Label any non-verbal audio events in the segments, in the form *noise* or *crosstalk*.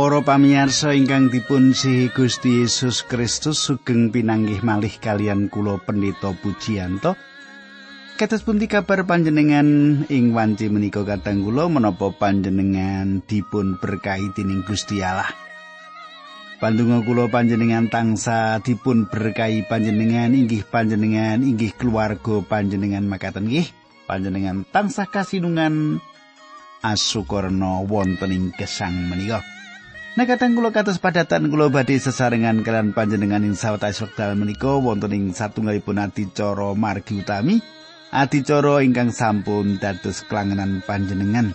Para pamirsa ingkang dipun sihi Gusti Yesus Kristus sugeng pinanggih malih kalian kula pendeta Pujiyanto. Kados pundi kabar panjenengan ing wanci menika kateng kula menapa panjenengan dipun berkahi dening Gusti Allah. Pandonga kula panjenengan tangsa dipun berkahi panjenengan inggih panjenengan inggih keluarga panjenengan makaten nggih. Panjenengan tansah kasinungan asukurna wonten ing gesang menika. Nekatan kula kados padatan kula badhe sesarengan kalian panjenengan ing sawetawis wekdal menika wonten ing satunggalipun adicara margi utami adicara ingkang sampun dados kelangenan panjenengan.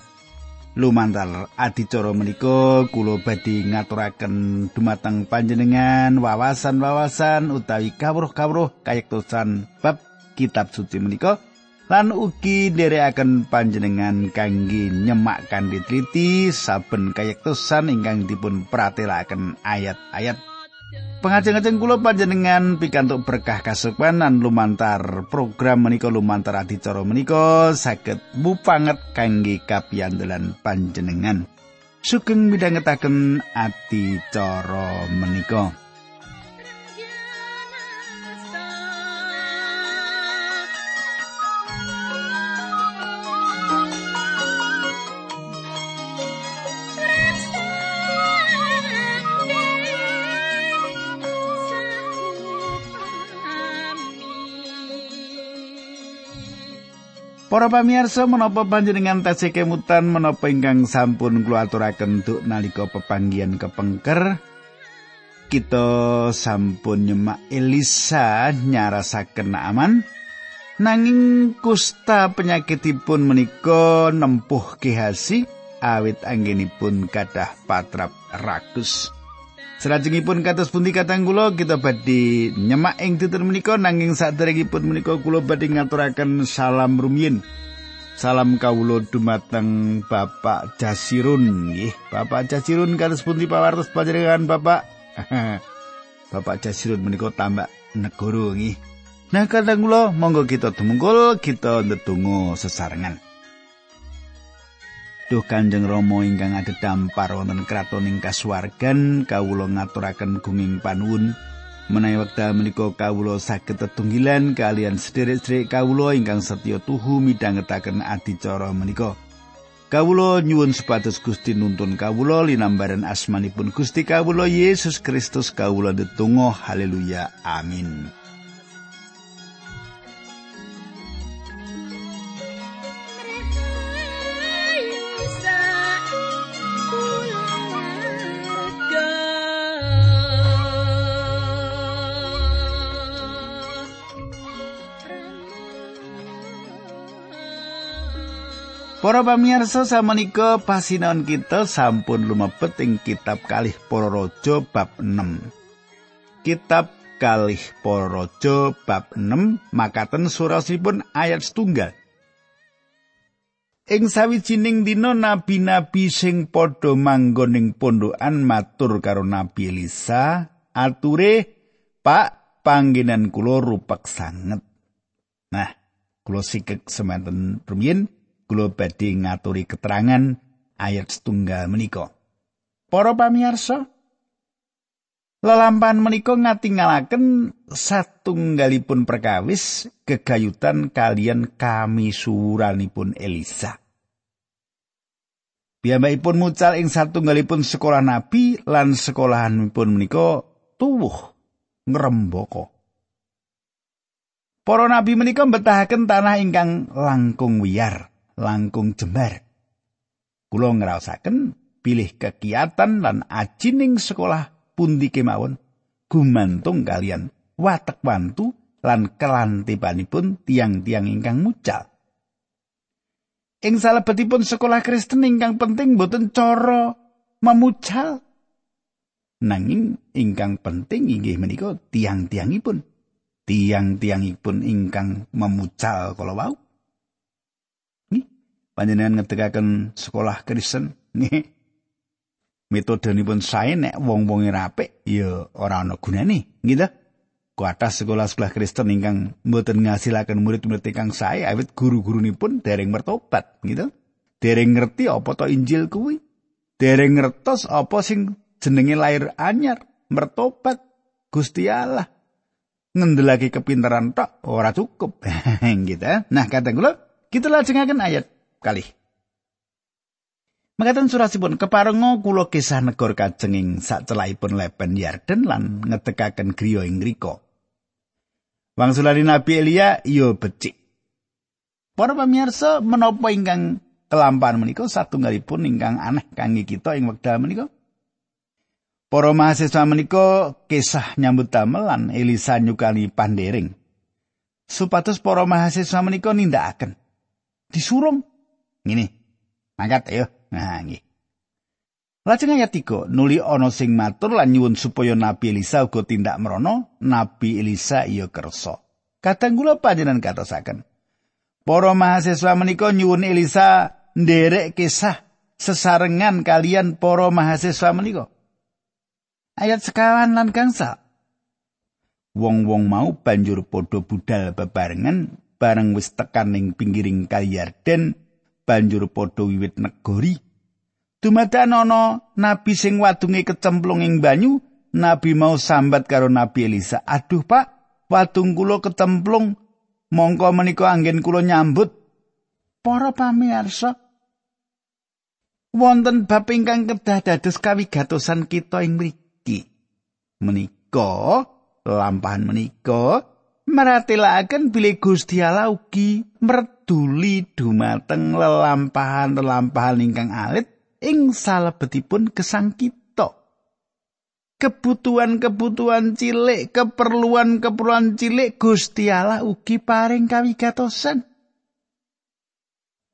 Lumantar adicara menika kula badhe ngaturaken dumateng panjenengan wawasan-wawasan utawi kawruh-kawruh kayektosan bab kitab suci menika lan ugi nderekaken panjenengan kangge nyemak kanthi teliti saben kayektosan ingkang dipun pratelaken ayat-ayat Pengajeng-ajeng kula panjenengan pikantuk berkah kasupanan lumantar program menika lumantar adicara menika saged mupanget kangge kapiyandelan panjenengan. Sugeng midhangetaken adicara menika. Para pamirsa menapa panjenengan tasih kemutan menapa ingkang sampun kula aturaken duk nalika pepanggihan kepengker kita sampun nyemak Elisa nyarasaken aman nanging kusta penyakitipun menika nempuh kehasi awit anggenipun kadah patrap rakus. Salajengipun kados pundi katang kula kita badhe nyemak ing titur menika nanging saderengipun menika kula badhe ngaturaken salam rumiyin. Salam kawula dumateng Bapak Jasirun nggih. Bapak Jasirun kados pundi pawartos panjenengan Bapak? *laughs* Bapak Jasirun menika tambah negoro nggih. Nah kadang kula monggo kita tumungkul kita ndedonga sesarengan. Duh Kanjeng Rama ingkang adhedhampar wonten kraton ing kasuwargan kawula ngaturaken gunging panuwun menawi wekdal menika kawula saged tetunggilan kalian sederek-sederek kawula ingkang setya tuhu midhangetaken adicara menika. Kawula nyuwun supados Gusti nuntun kawula linambaran asmanipun Gusti kawula Yesus Kristus kawula ndedonga haleluya amin. Para pamirsa samenika pasinaon kita sampun lumebet ing kitab Kalih Para Raja bab 6. Kitab Kalih Para Raja bab 6 makaten surasipun ayat setunggal. Ing sawijining dina nabi-nabi sing padha manggon ing pondokan matur karo Nabi Elisa, ature, "Pak, panggenan kula rupek sanget." Nah, kula sikek semanten rumiyin kula badhe ngaturi keterangan ayat setunggal menika. Para pamirsa, lelampahan menika ngatingalaken satunggalipun perkawis gegayutan kalian kami suranipun Elisa. Piyambakipun mucal ing satunggalipun sekolah nabi lan sekolahanipun menika tuwuh ngrembaka. Para nabi menika mbetahaken tanah ingkang langkung wiyar. Langkung jembar. Kula ngraosaken pilih kegiatan lan ajining sekolah pundi kemawon gumantung kalian watek wantu lan kelantipanipun tiang-tiang ingkang mucal. Ing salebetipun sekolah Kristen ingkang penting boten cara memucal. Nanging ingkang penting inggih menika tiang-tiangipun. Tiang-tiangipun ingkang memucal kala wau. Panjenengan ngedegaken sekolah Kristen nggih metodonipun sae nek wong-wonge rapik ya ora ana gunane gitu kuatah sekolah-sekolah Kristen ingkang mboten ngasilaken murid-murid ingkang sae awit guru-gurunipun dereng mertobat gitu dereng ngerti apa to Injil kuwi dereng ngertos apa sing jenenge lair anyar, mertobat Gusti Allah. Ngendelake kepinteran tok ora cukup. *laughs* gitu. Nah, kadang kula kita lajengaken ayat kali. Makaten surasipun keparenga kula kisah negor kajenging sacelahipun lepen Yarden lan ngedekaken griya ing rika. Wangsulane Nabi Elia yo becik. Para pamirsa menapa ingkang kelampahan menika satunggalipun ingkang aneh kangge kita ing wekdal menika? Para mahasiswa menika kisah nyambut damel lan Elisa nyukani pandering. Supados para mahasiswa menika nindakaken. Disurung. Ngene. Mangkat ayo. Nah, nggih. Lajeng ayat 3, nuli ana sing matur lan nyuwun supaya Nabi Elisa uga tindak merono, Nabi Elisa iya kersa. Kadang kula panjenengan katosaken. Para mahasiswa menika nyuwun Elisa nderek kisah sesarengan kalian para mahasiswa menika. Ayat sekawan lan gangsa. Wong-wong mau banjur padha budal bebarengan bareng wis tekan ning pinggiring kali Yarden banjur padha wiwit negori Dumadakan ana nabi sing wadunge kecemplung ing banyu, nabi mau sambat karo nabi Elisa. "Aduh, Pak, wadung kula kecemplung. Mongko menika anggen kula nyambut." Para pamirsa, wonten bab ingkang kedah dados kawigatosan kita ing mriki. Menika lampahan menika maratelaken bilih Gusti Allah ugi merduli dumateng lelampahan-lelampahan ingkang alit ing salebetipun gesang kita. Kebutuhan-kebutuhan cilik, keperluan-keperluan cilik Gusti Allah ugi paring kawigatosan.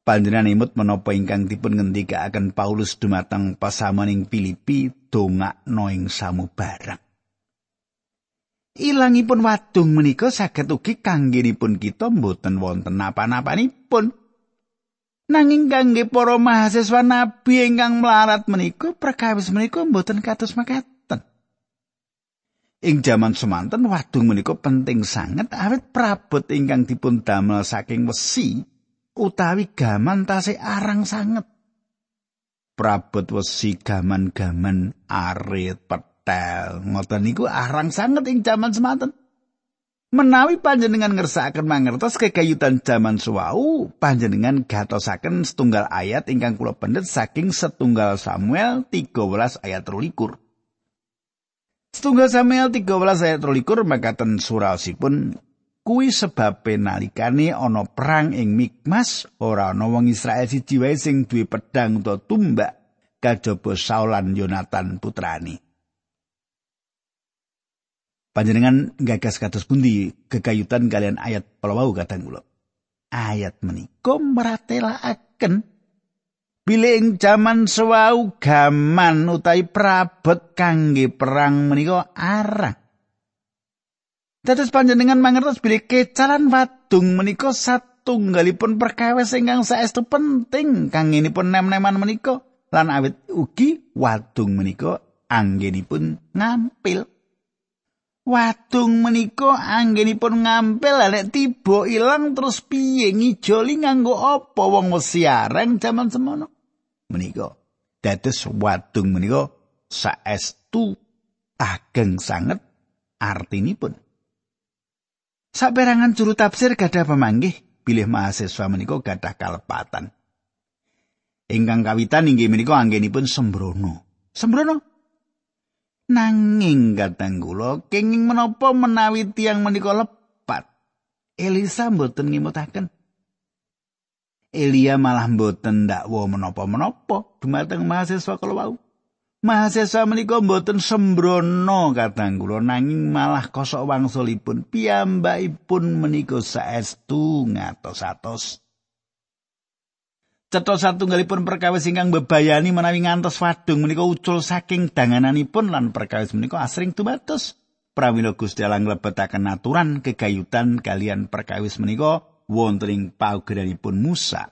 Panjenengan imut menapa ingkang dipun ngendikaaken Paulus dumateng pasamaning Filipi dongakno ing samubarang. Ilangipun wadung menika saged ugi kanggenipun kita mboten wonten napa-napanipun. Nanging kangge para mahasiswa nabi ingkang melarat menika perkawis menika mboten kados makaten. Ing jaman semanten wadung menika penting sanget awit prabot ingkang dipun damel saking wesi utawi gaman tasih arang sanget. Prabot wesi gaman-gaman arit petel ngoten niku arang sanget ing jaman semanten. Menawi panjenengan ngersakaken mangertos kekayutan zaman suwau, panjenengan gatosaken setunggal ayat ingkang kula pendet saking setunggal Samuel 13 ayat 23. Setunggal Samuel 13 ayat 23 makaten surasipun kuwi sebab nalikane ana perang ing Mikmas ora ana wong Israel siji wae sing duwe pedang utawa tumbak kajaba Saul lan Yonatan putrani. Panjenengan gagas kados pundi kekayutan kalian ayat pelawau kadang kula. Ayat menika maratelakaken bilih ing jaman sewau gaman utawi prabot kangge perang menika arang. Dados panjenengan mangertos bilih kecalan wadung menika satunggalipun perkawis ingkang saestu penting kangenipun nem-neman menika lan awit ugi wadung menika anggenipun ngampil. Wadung menika anggenipun ngampil lek tiba ilang terus piye ngijoli nganggo apa wong wesi areng jaman semono. Menika dados wadung menika saestu ageng sanget artinipun. Saperangan juru tafsir gadah pemanggih bilih mahasiswa menika gadah kalepatan. Ingkang kawitan inggih menika anggenipun sembrono. Sembrono Nanging kadang kula kenging menapa menawi tiang menika lepat. Elisa mboten ngimutaken. Elia malah mboten ndakwa menapa-menapa dumateng mahasiswa kala wau. Mahasiswa menika mboten sembrono kadang kula nanging malah kosok wangsulipun piyambakipun menika saestu ngatos-atos. Cetha satunggalipun perkawis ingkang bebayani menawi ngantos wadung menika ucul saking dangananipun lan perkawis menika asring dumados pramila Gusti Allah nglebetaken aturan kegayutan kalian perkawis menika wonten ing paugeranipun Musa.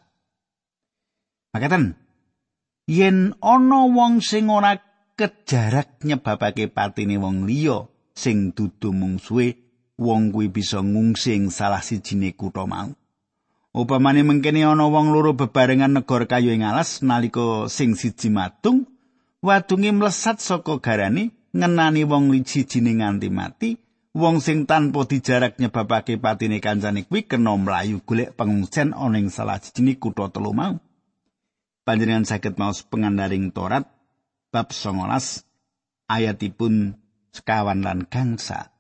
Makaten yen ana wong sing ora kejarak nyebabake patine wong liya sing dudu mungsuhe wong kuwi bisa ngungsi ing salah sijine kutha mau. Upamane mengkene ana wong loro bebarengan negor kayu ing alas nalika sing siji matung, wadunge mlesat saka garane ngenani wong siji nganti mati wong sing tanpa dijarak nyebabake patine kancane kuwi kena mlayu golek pengungsian ana ing salah siji kutha telu mau. Panjenengan saged maos pengandaring Torat bab 19 ayatipun sekawan lan gangsa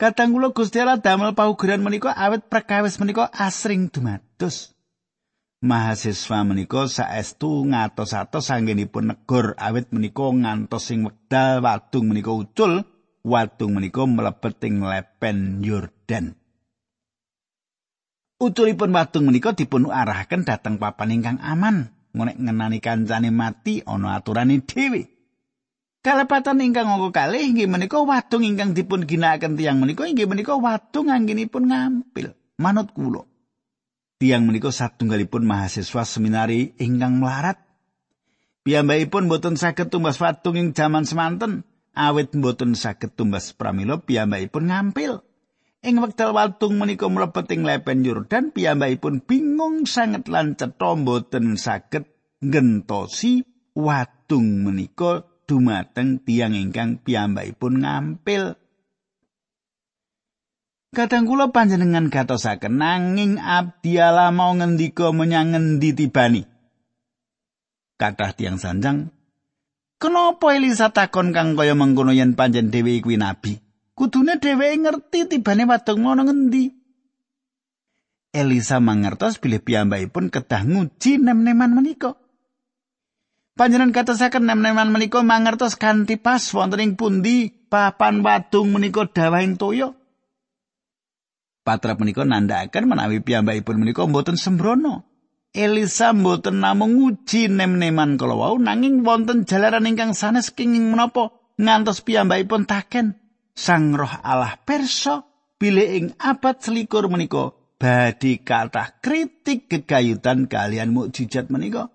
Kadang kula Gusti Allah damel paugeran menika awet perkawis menika asring dumados. Mahasiswa menika saestu ngatos-atos anggenipun negor awet menika ngantos sing wekdal wadung menika ucul, wadung menika mlebet ing lepen Yordan. Uculipun wadung menika dipun arahaken dhateng papan ingkang aman, ngonek ngenani kancane mati ana aturane dhewe. Kalepatan ingkang angka kalih inggih menika wadung ingkang dipun ginakaken tiyang menika inggih menika wadung anggenipun ngampil. Manut kula. Tiyang menika satunggalipun mahasiswa seminari ingkang melarat. Piyambakipun boten saged tumbas wadung ing jaman semanten, awit boten saged tumbas pramila piyambakipun ngampil. Ing wekdal wadung menika mlebet ing lepen Yordan, piyambakipun bingung sanget lan cetha boten saged ngentosi wadung menika dumateng tiang ingkang piyambakipun ngampil. Kadang kula panjenengan gatosaken nanging abdi Allah mau ngendika menyang ngendi tibani. Kathah tiang sanjang, kenapa Elisa takon kang kaya mengkono yen panjen dhewe kuwi nabi? Kudune dheweke ngerti tibane wadung ngono ngendi. Elisa mangertos bilih piyambakipun kedah nguji nem-neman menika. Panjenengan katasaken nem-neman menika mangertos kanthi pas wonten ing pundi papan wadung menika dawahing toya. Patra menika nandhakaken menawi piyambakipun menika mboten sembrono. Elisa mboten namung nguji nem-neman kala wau nanging wonten jalaran ingkang sanes kenging menapa ngantos piyambakipun taken Sang Roh Allah perso bilih ing abad selikur menika badhe kathah kritik gegayutan kalian mukjizat menika.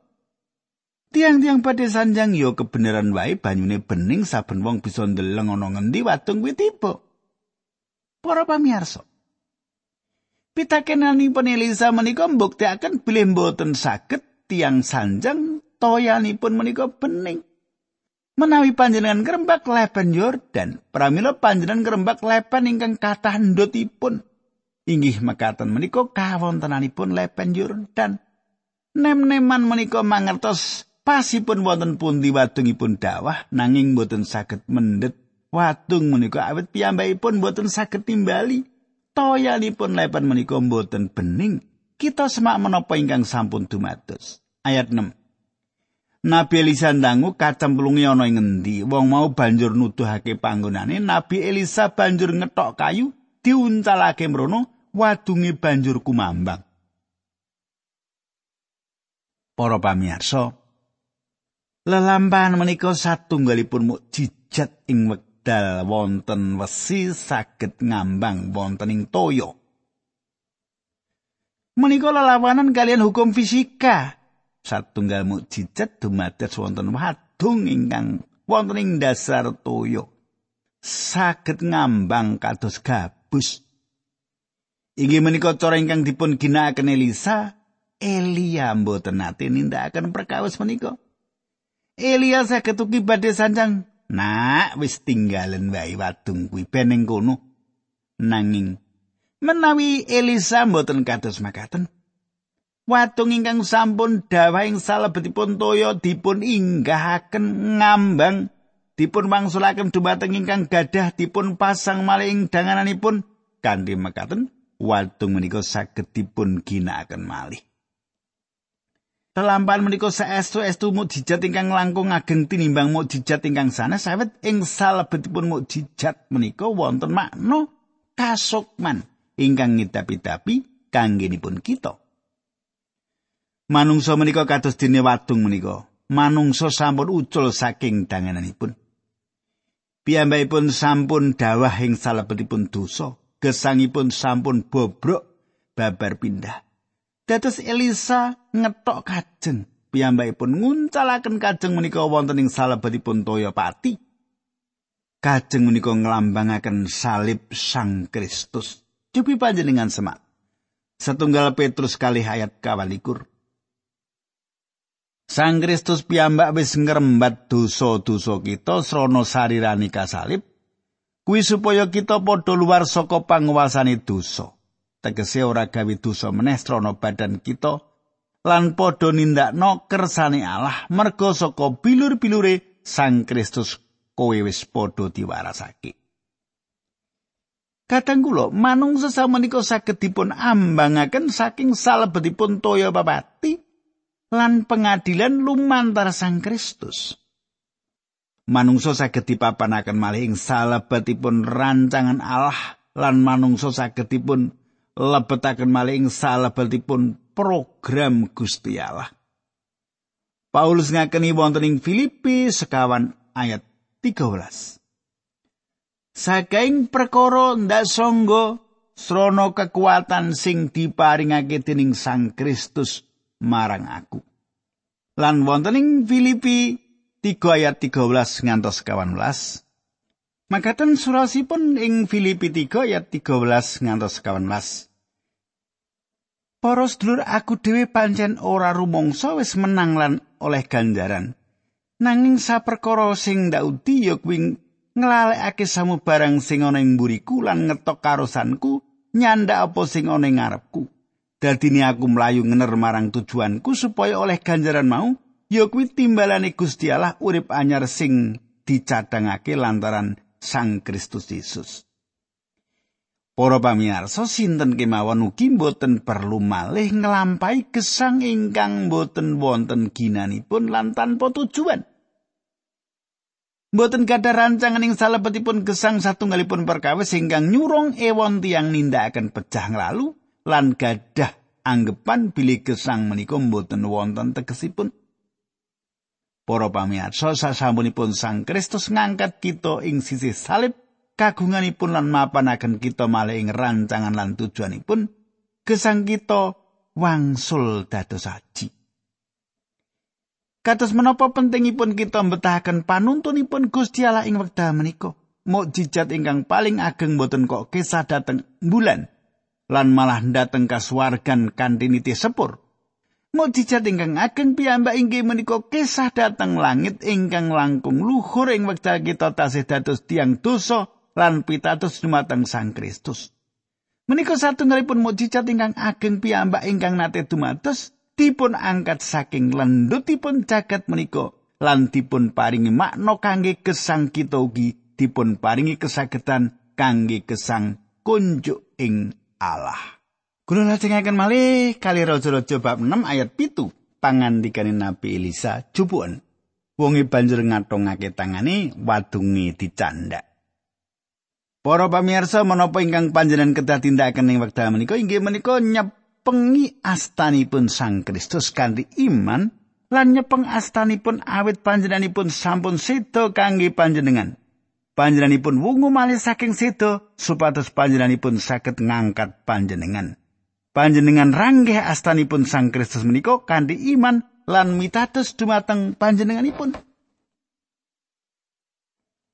Tiang-tiang pada sanjang yo kebenaran wae banyune bening saben wong bisa ndeleng ana ngendi watung kuwi tiba. Para pamirsa. Pitakenani penelisa menika mbuktekaken bilih mboten saged tiang sanjang toyanipun menika bening. Menawi panjenengan ngrembak lepen Yordan, pramila panjenengan ngrembak lepen ingkang kathah ndotipun. Inggih mekaten menika kawontenanipun lepen Yordan. Nem-neman menika mangertos pasipun wonten pundi wadungipun dawah nanging boten saged mendhet. Wadung menika awit piyambakipun boten saged timbali. Toyanipun lepan menika boten bening. Kita semak menapa ingkang sampun dumados. Ayat 6 Nabi Elisa ndangu kacemplungi ana ing ngendi? Wong mau banjur nuduhake panggonane. Nabi Elisa banjur ngetok kayu diuncalake mrono wadunge banjur kumambang. Para pamirsa, Lelampahan menika satunggalipun mukjizat ing wekdal wonten wesi saged ngambang wonten ing toya. Menika lelawanan kalian hukum fisika. Satunggal mukjizat dumados wonten wadung ingkang wonten ing dasar toya. Saged ngambang kados gabus. Inggih menika cara ingkang dipun ginakaken Elisa, Elia mboten nate nindakaken perkawis menika. Elia saged ugi badhe sanjang. Nak wis tinggalen wae wadung kuwi beneng kono. Nanging menawi Elisa mboten kados makaten. Wadung ingkang sampun dawahing salebetipun toya dipun inggahaken ngambang dipun wangsulaken dumateng ingkang gadah dipun pasang malih ing dangananipun kanthi mekaten wadung menika saged dipun ginakaken malih. Lelampahan menika saestu-estu mukjizat ingkang langkung ageng tinimbang mukjizat ingkang sanes sawet ing salebetipun mukjizat menika wonten makna kasukman ingkang ngidapi-dapi kanggenipun kita. Manungsa menika kados dene wadung menika. Manungsa sampun ucul saking dangananipun. Piyambakipun sampun dawah ing salebetipun dosa, gesangipun sampun bobrok babar pindah. Dados Elisa ngetok kajeng piyambakipun nguncalaken kajeng menika wonten ing salebetipun toya pati. Kajeng menika nglambangaken salib Sang Kristus. Cupi panjenengan semak. Setunggal Petrus kali ayat kawalikur. Sang Kristus piyambak wis ngrembat dosa-dosa kita srana sarirani kasalib kuwi supaya kita padha luar saka panguwasane dosa. Tegese ora gawe dosa meneh srana badan kita lan padha nindakno kersane Allah merga saka bilur-bilure Sang Kristus kowe wis padha diwarasake. Kadang kula manungsa samenika saged dipun ambangaken saking salebetipun toya babati lan pengadilan lumantar Sang Kristus. Manungsa saged dipapanaken malih ing salebetipun rancangan Allah lan manungsa saged dipun lebetaken malih ing salebetipun program Gusti Allah. Paulus ngakeni wonten ing Filipi sekawan ayat 13. Saking perkara ndak sangga srana kekuatan sing diparingake dening Sang Kristus marang aku. Lan wonten ing Filipi 3 ayat 13 ngantos 18. Makaten surasipun ing Filipi 3 ayat 13 ngantos 18. Para sedulur aku dhewe pancen ora rumangsa wis menang lan oleh ganjaran. Nanging saperkara sing ndaudi ya kuwi nglalekake samubarang sing ana ing mburiku lan ngetok karosanku nyandak apa sing ana ing ngarepku dadine aku mlayu ngener marang tujuanku supaya oleh ganjaran mau ya kuwi timbalane Gusti Allah urip anyar sing dicadhangake lantaran Sang Kristus Yesus Para pamirsa sinten kemawon ugi boten perlu malih nglampahi gesang ingkang boten wonten ginanipun lan tanpa tujuan. Mboten gadah rancangan ing salebetipun gesang satunggalipun perkawis ingkang nyurung ewon tiang nindakaken pecah lalu lan gadah anggepan bilih gesang menika mboten wonten tegesipun. Para pamirsa sasampunipun Sang Kristus ngangkat kita ing sisi salib kagunganipun lan mapanaken kita malih ing rancangan lan tujuanipun gesang kita wangsul dados aji. Kados menapa pentingipun kita mbetahaken panuntunipun Gusti Allah ing wekdal menika? Mukjizat ingkang paling ageng boten kok kisah dateng bulan lan malah dateng kasuwargan kanthi niti sepur. Mukjizat ingkang ageng piyambak inggih menika kisah dateng langit ingkang langkung luhur ing wekdal kita tasih dados tiang dosa lan pitados dumateng Sang Kristus. Menika satunggalipun mukjizat ingkang ageng piyambak ingkang nate dumados dipun angkat saking lendutipun jagat menika lan dipun paringi makna kangge gesang kita ugi dipun paringi kesagetan kangge gesang kunjuk ing Allah. Kula lajengaken malih kali raja-raja bab 6 ayat pitu pangandikane Nabi Elisa jupuan. Wonge banjur ngatongake tangane wadunge dicandak. Para pamirsa menapa ingkang panjenengan kedah tindakaken ing wekdal menika inggih menika nyep pengi astanipun Sang Kristus kanthi iman lan nyepeng astanipun awit panjenenganipun sampun sedo kangge panjenengan. Panjenenganipun wungu malih saking sedo supados panjenenganipun saged ngangkat panjenengan. Panjenengan ranggeh astanipun Sang Kristus menika kanthi iman lan mitados dumateng panjenenganipun.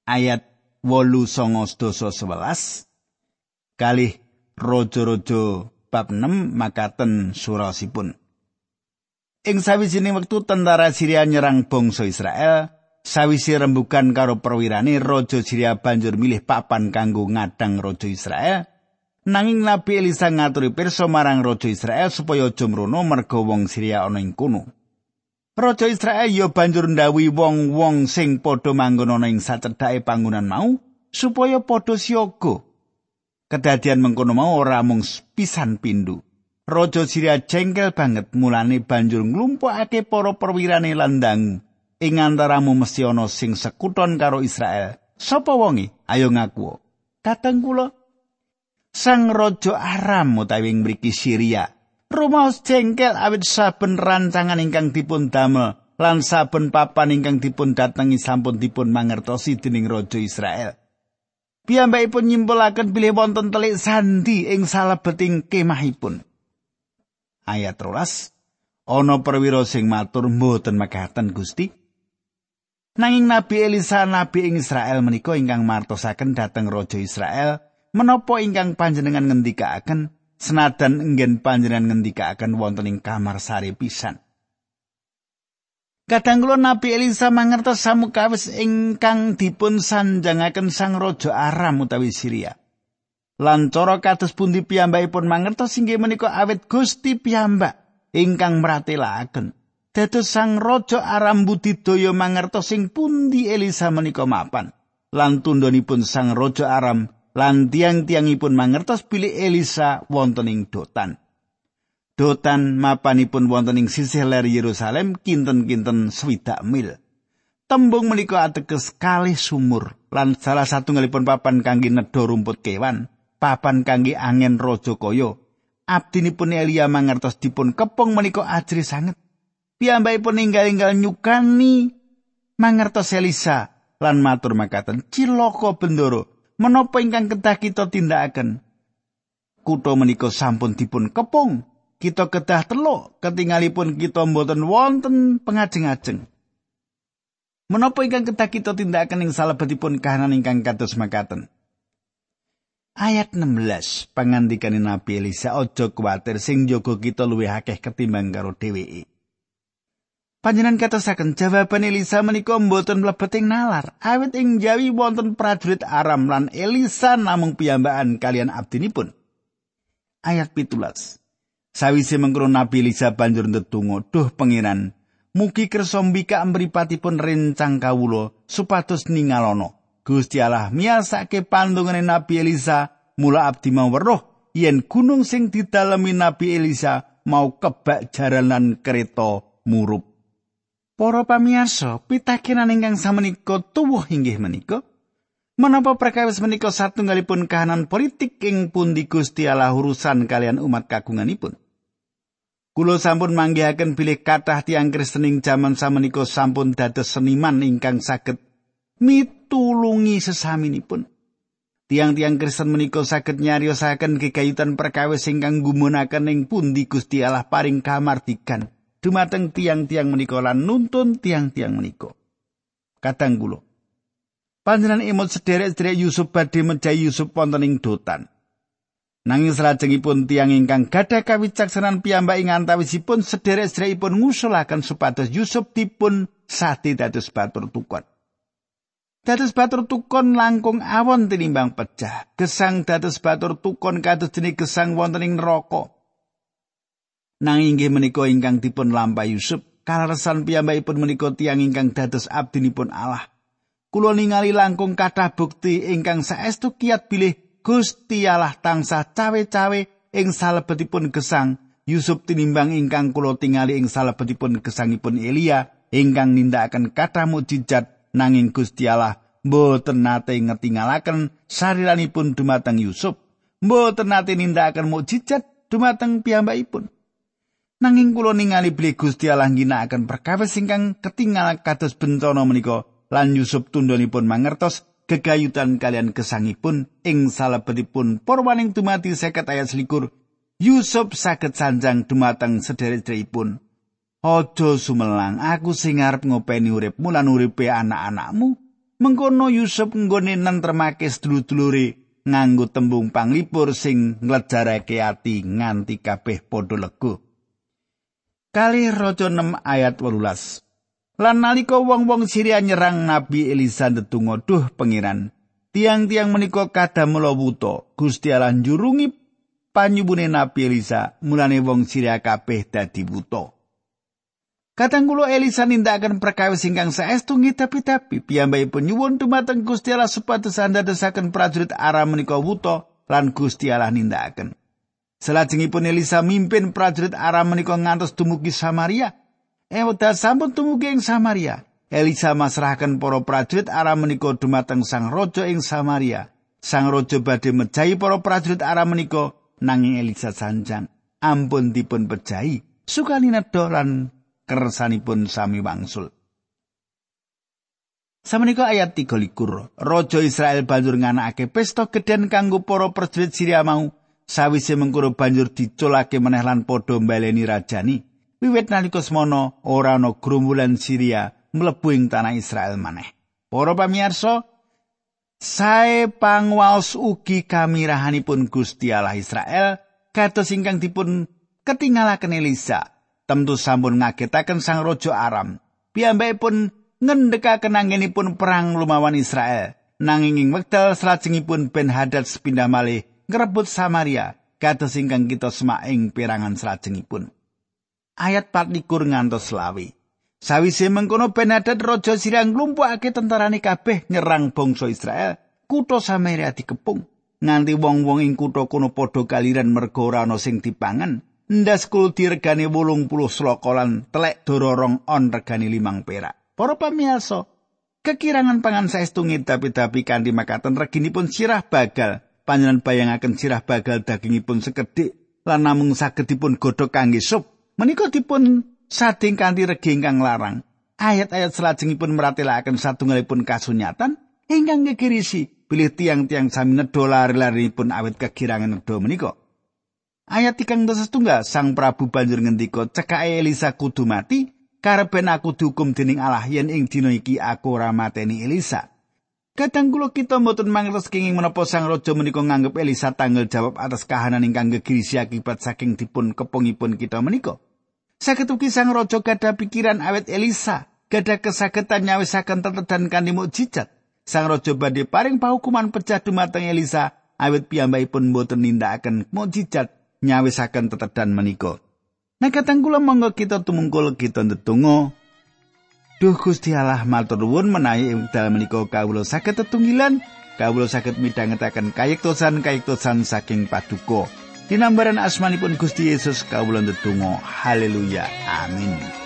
Ayat wolu songos doso sebelas kalih rojo-rojo bab 6 makaten surasipun. Ing sawijining wektu tentara Syria nyerang bangsa Israel, sawise rembugan karo perwirane raja Syria banjur milih papan kanggo ngadang raja Israel. Nanging Nabi Elisa ngaturi pirsa marang raja Israel supaya aja mrono merga wong Syria ana ing kono. Raja Israel ya banjur ndawi wong-wong sing padha manggon ana ing sacedhake panggonan mau supaya padha siaga Kedadian mengkono mau ora mung pisan pindu. Raja Syria jengkel banget mulane banjur nglumpukake para perwirane landang. Ing antaramu mesti ana sing sekuton karo Israel. Sapa wonge? Ayo ngaku. Kateng kula Sang Raja Aram utawi mriki Syria. Rumaos jengkel awit saben rancangan ingkang dipun damel lan saben papan ingkang dipun datengi sampun dipun mangertosi dening Raja Israel. piyambakipun nyimpulaken bilih wonten telik sandi ing salebeting kemahipun. Ayat 13. Ana perwira sing matur mboten mekaten Gusti. Nanging Nabi Elisa nabi ing Israel menika ingkang martosaken dhateng raja Israel menapa ingkang panjenengan ngendikaaken senadan enggen panjenengan ngendikaaken wonten ing kamar sari pisan. Kadang kula Nabi Elisa mangertos samukawis ingkang dipun sanjangaken Sang Raja Aram utawi Syria. Lan cara kados pundi piyambakipun mangertos inggih menika awet Gusti piyambak ingkang meratelaken. Dados Sang Raja Aram budidaya mangertos sing pundi Elisa menika mapan. Lan tundhonipun Sang Raja Aram lan tiang-tiangipun mangertos bilih Elisa wonten ing dotan. Dotan mapanipun wonten ing sisih ler Yerusalem kinten-kinten swidak mil. Tembung menika ateges kalih sumur lan salah satu ngalipun papan kangge nedha rumput kewan, papan kangge angin raja kaya. Abdinipun Elia mangertos dipun kepung menika ajri sanget. Piyambakipun ninggal-inggal nyukani mangertos Elisa lan matur makaten, "Cilaka bendoro, menapa ingkang kedah kita tindakaken?" Kutha menika sampun dipun kepung kita kedah teluk ketinggalipun kita mboten wonten pengajeng-ajeng. Menapa ingkang kedah kita tindakaken ing salebetipun kahanan ingkang kados makaten? Ayat 16 pangandikan Nabi Elisa aja kuwatir sing jaga kita luwih akeh ketimbang karo dheweke. Panjenan katosaken jawaban Elisa menika mboten mlebet ing nalar. Awit ing Jawi wonten prajurit Aram lan Elisa namung piyambakan kalian abdinipun. Ayat pitulas. Sawise mengkono Nabi Elisa banjur ndedonga, "Duh pangeran, mugi kersa mbikak mripatipun rencang kawula supados ningalono. Gusti Allah miyasake pandungane Nabi Elisa, mula abdi mau weruh yen gunung sing didalemi Nabi Elisa mau kebak jaranan kereta murup." Para pamirsa, pitakenan ingkang samenika tuwuh inggih menika Menapa perkawis menika satunggalipun kahanan politik ing pundi Gusti Allah urusan kalian umat kagunganipun? Kulo sampun manggihaken bilih kathah tiang Kristen ing jaman samenika sampun dados seniman ingkang saged mitulungi sesaminipun. Tiang-tiang Kristen menika saged nyariosaken kegayutan perkawis ingkang gumunaken ing pundi Gusti Allah paring kamardikan dumateng tiang-tiang menika lan nuntun tiang-tiang menika. Kadang kula Panjenengan imut sederek-sederek Yusuf badhe mejahi Yusuf wonten ing dotan. Nanging salajengipun tiang ingkang gadah kawicaksanan piyambak ing antawisipun sederek-sederekipun ngusulaken supados Yusuf dipun sate dados batur tukon. Dados batur tukon langkung awon tinimbang pecah. Gesang dados batur tukon kados jenis gesang wonten ing neraka. Nanging inggih menika ingkang dipun lampahi Yusuf, kaleresan piyambakipun menika tiang ingkang dados abdinipun Allah. Kulo ningali langkung kathah bukti ingkang saestu kiat bilih Gusti Allah tansah cawe-cawe ing salebetipun gesang Yusuf tinimbang ingkang kulo tingali ing salebetipun gesangipun Elia ingkang nindakaken kathah mujizat nanging Gusti Allah mboten nate ngetingalaken sariranipun dumateng Yusuf mboten nate nindakaken mujizat dumateng piyambakipun nanging kula ningali bilih Gusti Allah ginakaken perkawis ingkang ketinggal kados bencana menika lan Yusuf tundhonipun mangertos gegayutan kalian kesangipun ing salebetipun porwaning dumati seket ayat selikur Yusuf saged sanjang dumateng sederek-sederekipun Ojo sumelang aku sing arep ngopeni uripmu lan uripe anak-anakmu. Mengkono Yusuf nggone nentremake sedulur-dulure nganggo tembung panglipur sing nglejarake ati nganti kabeh padha lega Kali Raja 6 ayat 18 Lan nalika wong-wong Syria nyerang Nabi Elisa ndedonga, "Duh pengiran, tiang-tiang menika kadamela wuta. Gusti Allah njurungi panyubune Nabi Elisa, mulane wong Syria kabeh dadi wuta." Kadang kula Elisa nindakaken perkawis ingkang saestu ngitapi-tapi piyambakipun nyuwun dumateng Gusti Allah supados andadosaken prajurit Aram menika wuta lan Gusti Allah nindakaken. Selajengipun Elisa mimpin prajurit Aram menika ngantos dumugi Samaria. Ewda sampun tumugi ing Samaria. Elisa masrahaken para prajurit Aram menika dumateng Sang Raja ing Samaria. Sang Raja badhe mejahi para prajurit Aram menika nanging Elisa sanjang. Ampun dipun pejahi. Sukani nedha lan kersanipun sami wangsul. Samenika ayat 23. Raja Israel banjur nganakake pesta gedhen kanggo para prajurit Syria mau. Sawise mengkuro banjur diculake meneh lan padha mbaleni rajani. Wiwit nalika semono ora ana grumbulan Syria mlebu ing tanah Israel maneh. Para pamirsa, sae pangwaos ugi kamirahanipun Gusti Allah Israel kados ingkang dipun ketinggalaken Elisa. Tentu sampun ngagetaken Sang Raja Aram. piyambakipun ngendhekaken anggenipun perang lumawan Israel. Nanging ing wekdal salajengipun Ben Hadad sepindah malih ngrebut Samaria kados ingkang kita semak ing perangan salajengipun. Ayat 4 ngantos selawi. Sawise mengkono Ben Hadad raja Siriah nglumpukake tentarane kabeh nyerang bangsa Israel, kutha Samaria dikepung. Nganti wong-wong ing kutha kono padha kaliran merga ora ana sing dipangan. Ndas kul diregani 80 slokolan telek dororong on regani limang perak. Para pamirsa, kekirangan pangan saestu tapi-tapi kanthi makaten reginipun sirah bagal. Panjenengan bayangaken sirah bagal dagingipun sekedhik lan namung saged dipun godhog kangge sup. Menika dipun sading kanthi regi ingkang larang. Ayat-ayat salajengipun meratelaken satunggalipun kasunyatan ingkang ngegirisi bilih tiang-tiang sami nedha lari-larinipun awit kegirangan nedha menika. Ayat ikang dosa setunggal, Sang Prabu banjur ngendika, cekake Elisa kudu mati, kareben aku dihukum dening Allah yen ing dina iki aku ora mateni Elisa. Kadang kula kita mboten mangertos kenging menapa Sang Raja menika nganggep Elisa tanggal jawab atas kahanan ingkang gegirisi akibat saking dipun kepungipun kita menika. Saged ugi sang raja gadah pikiran awet Elisa, gadah kesagetan nyawisaken tetedan kanthi mukjizat. Sang raja badhe paring pahukuman pecah dumateng Elisa awet piyambakipun boten nindakaken mukjizat nyawisaken tetedan menika. Nah katang kula monggo kita tumungkul kita ndedonga. Duh Gusti Allah matur nuwun menawi dalem menika kawula saged tetunggilan, kawula saged midhangetaken kayektosan-kayektosan saking paduka. Dinambaran asmanipun Gusti Yesus kawula ndedonga. Haleluya. Amin.